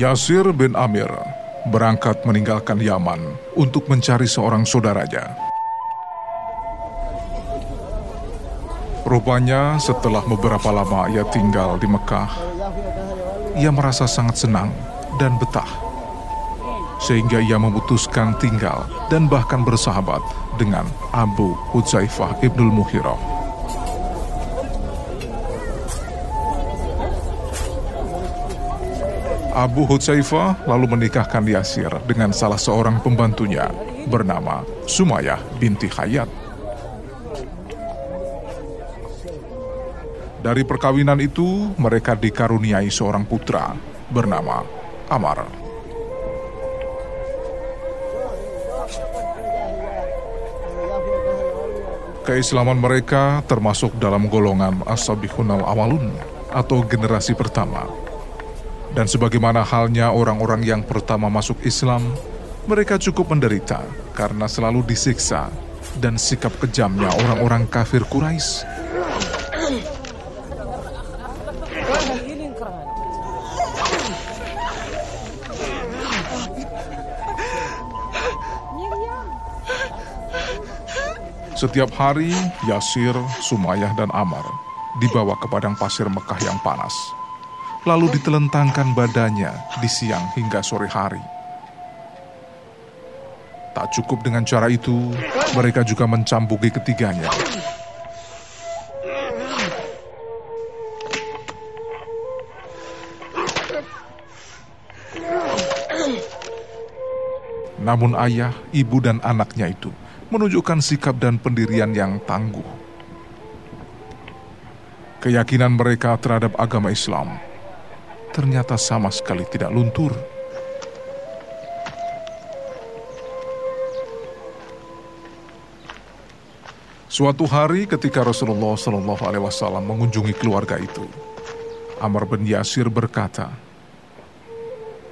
Yasir bin Amir berangkat meninggalkan Yaman untuk mencari seorang saudaranya. Rupanya setelah beberapa lama ia tinggal di Mekah, ia merasa sangat senang dan betah. Sehingga ia memutuskan tinggal dan bahkan bersahabat dengan Abu Hudzaifah ibnul Muhirah. Abu Hudzaifah lalu menikahkan Yasir dengan salah seorang pembantunya bernama Sumayyah binti Hayat. Dari perkawinan itu, mereka dikaruniai seorang putra bernama Amar. Keislaman mereka termasuk dalam golongan As-Sabihun al-Awalun atau generasi pertama dan sebagaimana halnya orang-orang yang pertama masuk Islam, mereka cukup menderita karena selalu disiksa dan sikap kejamnya orang-orang kafir Quraisy. Setiap hari, Yasir, Sumayyah, dan Amar dibawa ke padang pasir Mekah yang panas lalu ditelentangkan badannya di siang hingga sore hari. Tak cukup dengan cara itu, mereka juga mencambuki ketiganya. Namun ayah, ibu, dan anaknya itu menunjukkan sikap dan pendirian yang tangguh. Keyakinan mereka terhadap agama Islam ternyata sama sekali tidak luntur. Suatu hari ketika Rasulullah Shallallahu Alaihi Wasallam mengunjungi keluarga itu, Amr bin Yasir berkata,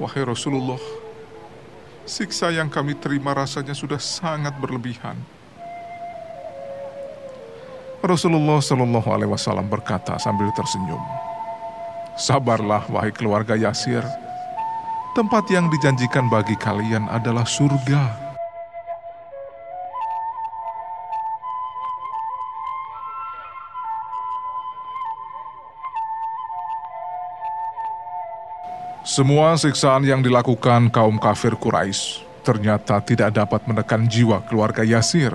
Wahai Rasulullah, siksa yang kami terima rasanya sudah sangat berlebihan. Rasulullah Shallallahu Alaihi Wasallam berkata sambil tersenyum, Sabarlah wahai keluarga Yasir. Tempat yang dijanjikan bagi kalian adalah surga. Semua siksaan yang dilakukan kaum kafir Quraisy ternyata tidak dapat menekan jiwa keluarga Yasir,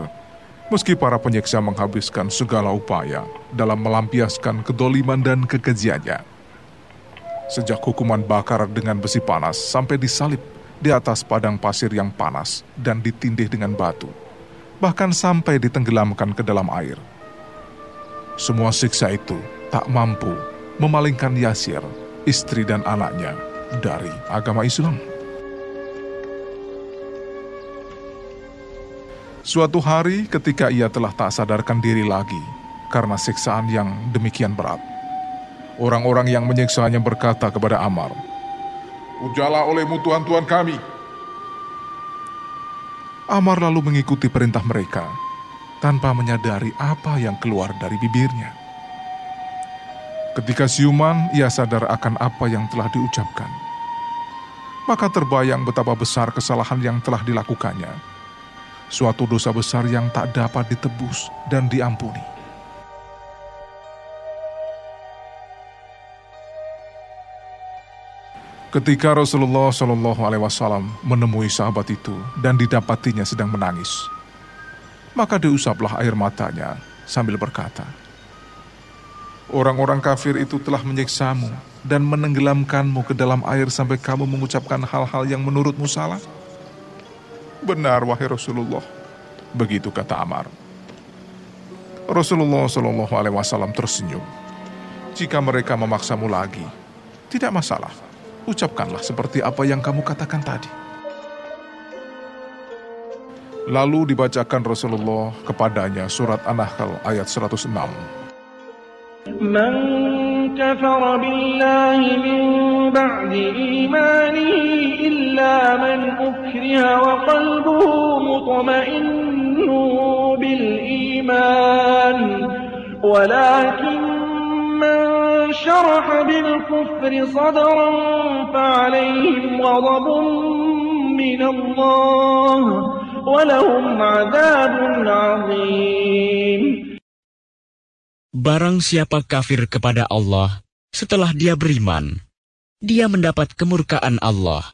meski para penyiksa menghabiskan segala upaya dalam melampiaskan kedoliman dan kekejiannya sejak hukuman bakar dengan besi panas sampai disalib di atas padang pasir yang panas dan ditindih dengan batu, bahkan sampai ditenggelamkan ke dalam air. Semua siksa itu tak mampu memalingkan Yasir, istri dan anaknya dari agama Islam. Suatu hari ketika ia telah tak sadarkan diri lagi karena siksaan yang demikian berat, Orang-orang yang menyiksanya berkata kepada Amar, Ujalah olehmu Tuhan-Tuhan kami. Amar lalu mengikuti perintah mereka tanpa menyadari apa yang keluar dari bibirnya. Ketika siuman, ia sadar akan apa yang telah diucapkan. Maka terbayang betapa besar kesalahan yang telah dilakukannya. Suatu dosa besar yang tak dapat ditebus dan diampuni. Ketika Rasulullah Shallallahu Alaihi Wasallam menemui sahabat itu dan didapatinya sedang menangis, maka diusaplah air matanya sambil berkata, Orang-orang kafir itu telah menyiksamu dan menenggelamkanmu ke dalam air sampai kamu mengucapkan hal-hal yang menurutmu salah. Benar, wahai Rasulullah. Begitu kata Amar. Rasulullah Shallallahu Alaihi Wasallam tersenyum. Jika mereka memaksamu lagi, tidak masalah ucapkanlah seperti apa yang kamu katakan tadi. Lalu dibacakan Rasulullah kepadanya surat An-Nahl ayat 106. Man kafara billahi min ba'di imanihi illa man ukriha wa qalbuhu mutma'innu bil iman walakin شرح بالكفر صدرا فعليهم غضب من الله ولهم عذاب عظيم Barang siapa kafir kepada Allah setelah dia beriman, dia mendapat kemurkaan Allah.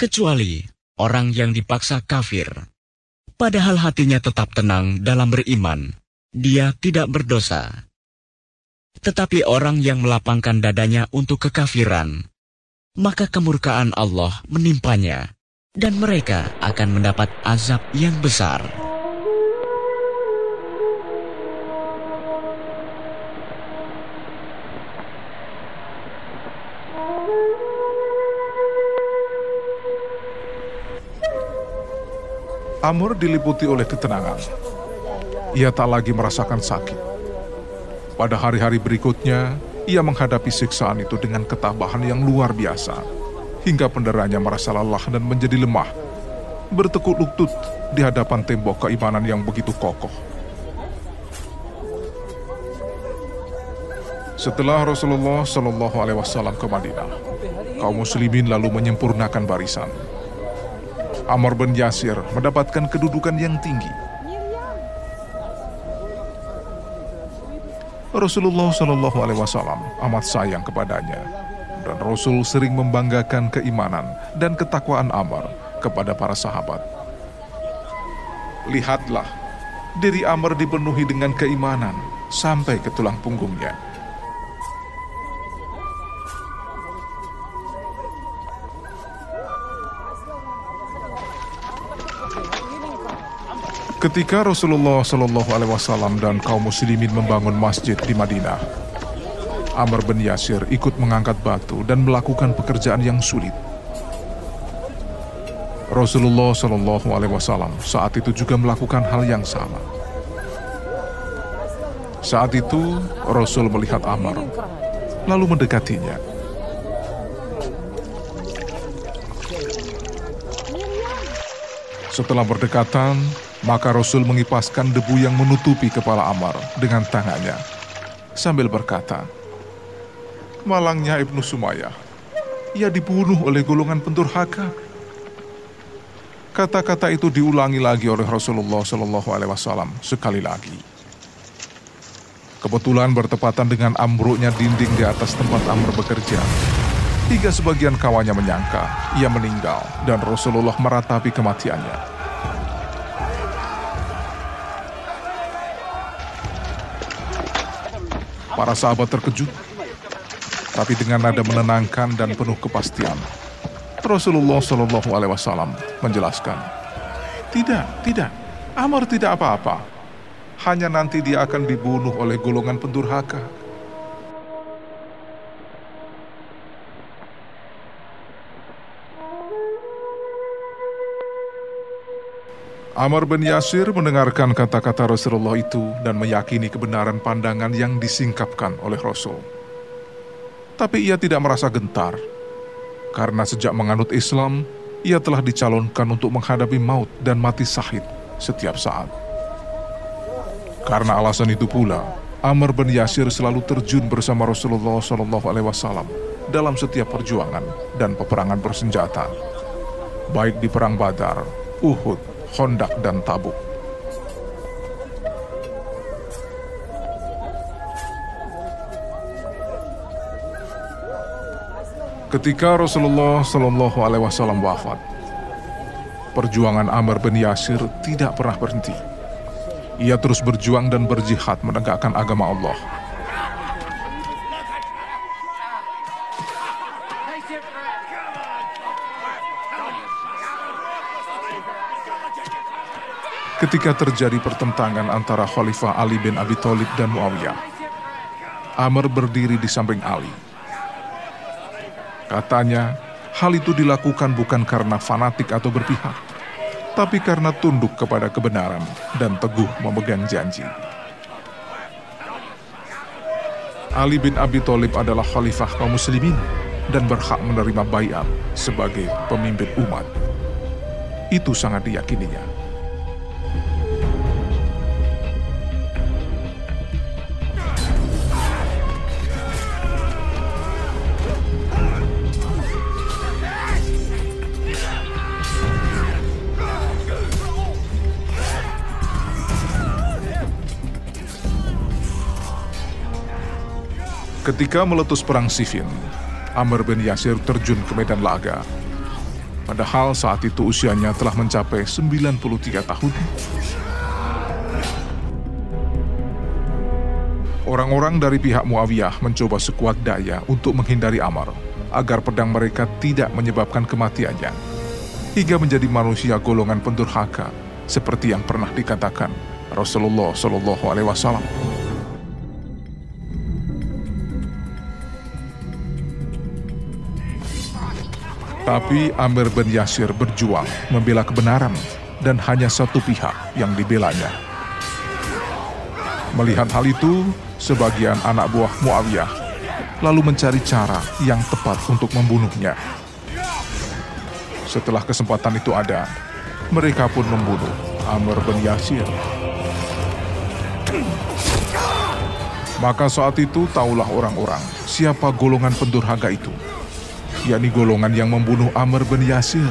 Kecuali orang yang dipaksa kafir, padahal hatinya tetap tenang dalam beriman, dia tidak berdosa. Tetapi orang yang melapangkan dadanya untuk kekafiran, maka kemurkaan Allah menimpanya, dan mereka akan mendapat azab yang besar. Amr diliputi oleh ketenangan. Ia tak lagi merasakan sakit. Pada hari-hari berikutnya, ia menghadapi siksaan itu dengan ketabahan yang luar biasa, hingga penderanya merasa lelah dan menjadi lemah, bertekuk lutut di hadapan tembok keimanan yang begitu kokoh. Setelah Rasulullah Shallallahu Alaihi Wasallam ke Madinah, kaum muslimin lalu menyempurnakan barisan. Amr bin Yasir mendapatkan kedudukan yang tinggi. Rasulullah Shallallahu Alaihi Wasallam amat sayang kepadanya, dan Rasul sering membanggakan keimanan dan ketakwaan Amr kepada para sahabat. Lihatlah, diri Amr dipenuhi dengan keimanan sampai ke tulang punggungnya. Ketika Rasulullah Shallallahu Alaihi Wasallam dan kaum muslimin membangun masjid di Madinah, Amr bin Yasir ikut mengangkat batu dan melakukan pekerjaan yang sulit. Rasulullah Shallallahu Alaihi Wasallam saat itu juga melakukan hal yang sama. Saat itu Rasul melihat Amr, lalu mendekatinya. Setelah berdekatan, maka Rasul mengipaskan debu yang menutupi kepala Amr dengan tangannya, sambil berkata, Malangnya Ibnu Sumayyah, ia dibunuh oleh golongan penturhaka. Kata-kata itu diulangi lagi oleh Rasulullah Shallallahu Alaihi Wasallam sekali lagi. Kebetulan bertepatan dengan ambruknya dinding di atas tempat Amr bekerja. Hingga sebagian kawannya menyangka ia meninggal dan Rasulullah meratapi kematiannya. Para sahabat terkejut, tapi dengan nada menenangkan dan penuh kepastian, Rasulullah Shallallahu Alaihi Wasallam menjelaskan, tidak, tidak, Amr tidak apa-apa, hanya nanti dia akan dibunuh oleh golongan pendurhaka. Amr bin Yasir mendengarkan kata-kata Rasulullah itu dan meyakini kebenaran pandangan yang disingkapkan oleh Rasul. Tapi ia tidak merasa gentar, karena sejak menganut Islam, ia telah dicalonkan untuk menghadapi maut dan mati sahid setiap saat. Karena alasan itu pula, Amr bin Yasir selalu terjun bersama Rasulullah SAW dalam setiap perjuangan dan peperangan bersenjata, baik di Perang Badar, Uhud, Hondak dan Tabuk. Ketika Rasulullah Shallallahu Alaihi Wasallam wafat, perjuangan Amr bin Yasir tidak pernah berhenti. Ia terus berjuang dan berjihad menegakkan agama Allah. Ketika terjadi pertentangan antara Khalifah Ali bin Abi Thalib dan Muawiyah. Amr berdiri di samping Ali. Katanya, hal itu dilakukan bukan karena fanatik atau berpihak, tapi karena tunduk kepada kebenaran dan teguh memegang janji. Ali bin Abi Thalib adalah khalifah kaum muslimin dan berhak menerima bayat sebagai pemimpin umat. Itu sangat diyakininya. Ketika meletus perang Siffin, Amr bin Yasir terjun ke medan laga. Padahal saat itu usianya telah mencapai 93 tahun. Orang-orang dari pihak Muawiyah mencoba sekuat daya untuk menghindari Amr agar pedang mereka tidak menyebabkan kematiannya hingga menjadi manusia golongan pendurhaka seperti yang pernah dikatakan Rasulullah Shallallahu Alaihi Wasallam. Tapi Amir bin Yasir berjuang membela kebenaran dan hanya satu pihak yang dibelanya. Melihat hal itu, sebagian anak buah Muawiyah lalu mencari cara yang tepat untuk membunuhnya. Setelah kesempatan itu ada, mereka pun membunuh Amr bin Yasir. Maka saat itu taulah orang-orang siapa golongan pendurhaka itu, yakni golongan yang membunuh Amr bin Yasir.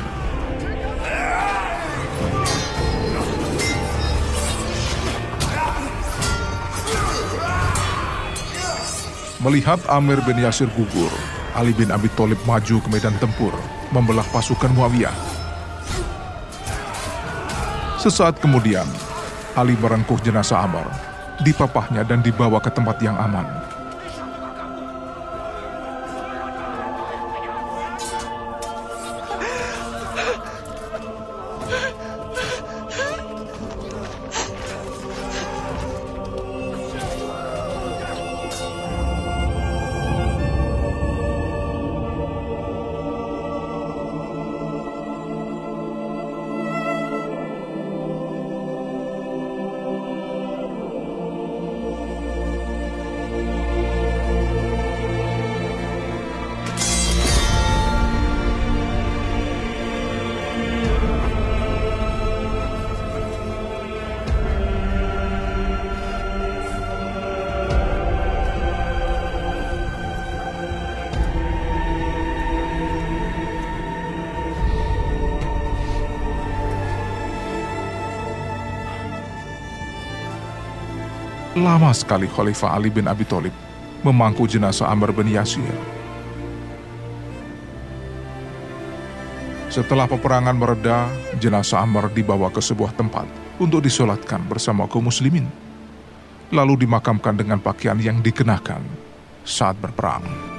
Melihat Amir bin Yasir gugur, Ali bin Abi Thalib maju ke medan tempur, membelah pasukan Muawiyah. Sesaat kemudian, Ali merengkuh jenazah Amr, dipapahnya dan dibawa ke tempat yang aman. Lama sekali Khalifah Ali bin Abi Thalib memangku jenazah Amr bin Yasir. Setelah peperangan mereda, jenazah Amr dibawa ke sebuah tempat untuk disolatkan bersama kaum muslimin. Lalu dimakamkan dengan pakaian yang dikenakan saat berperang.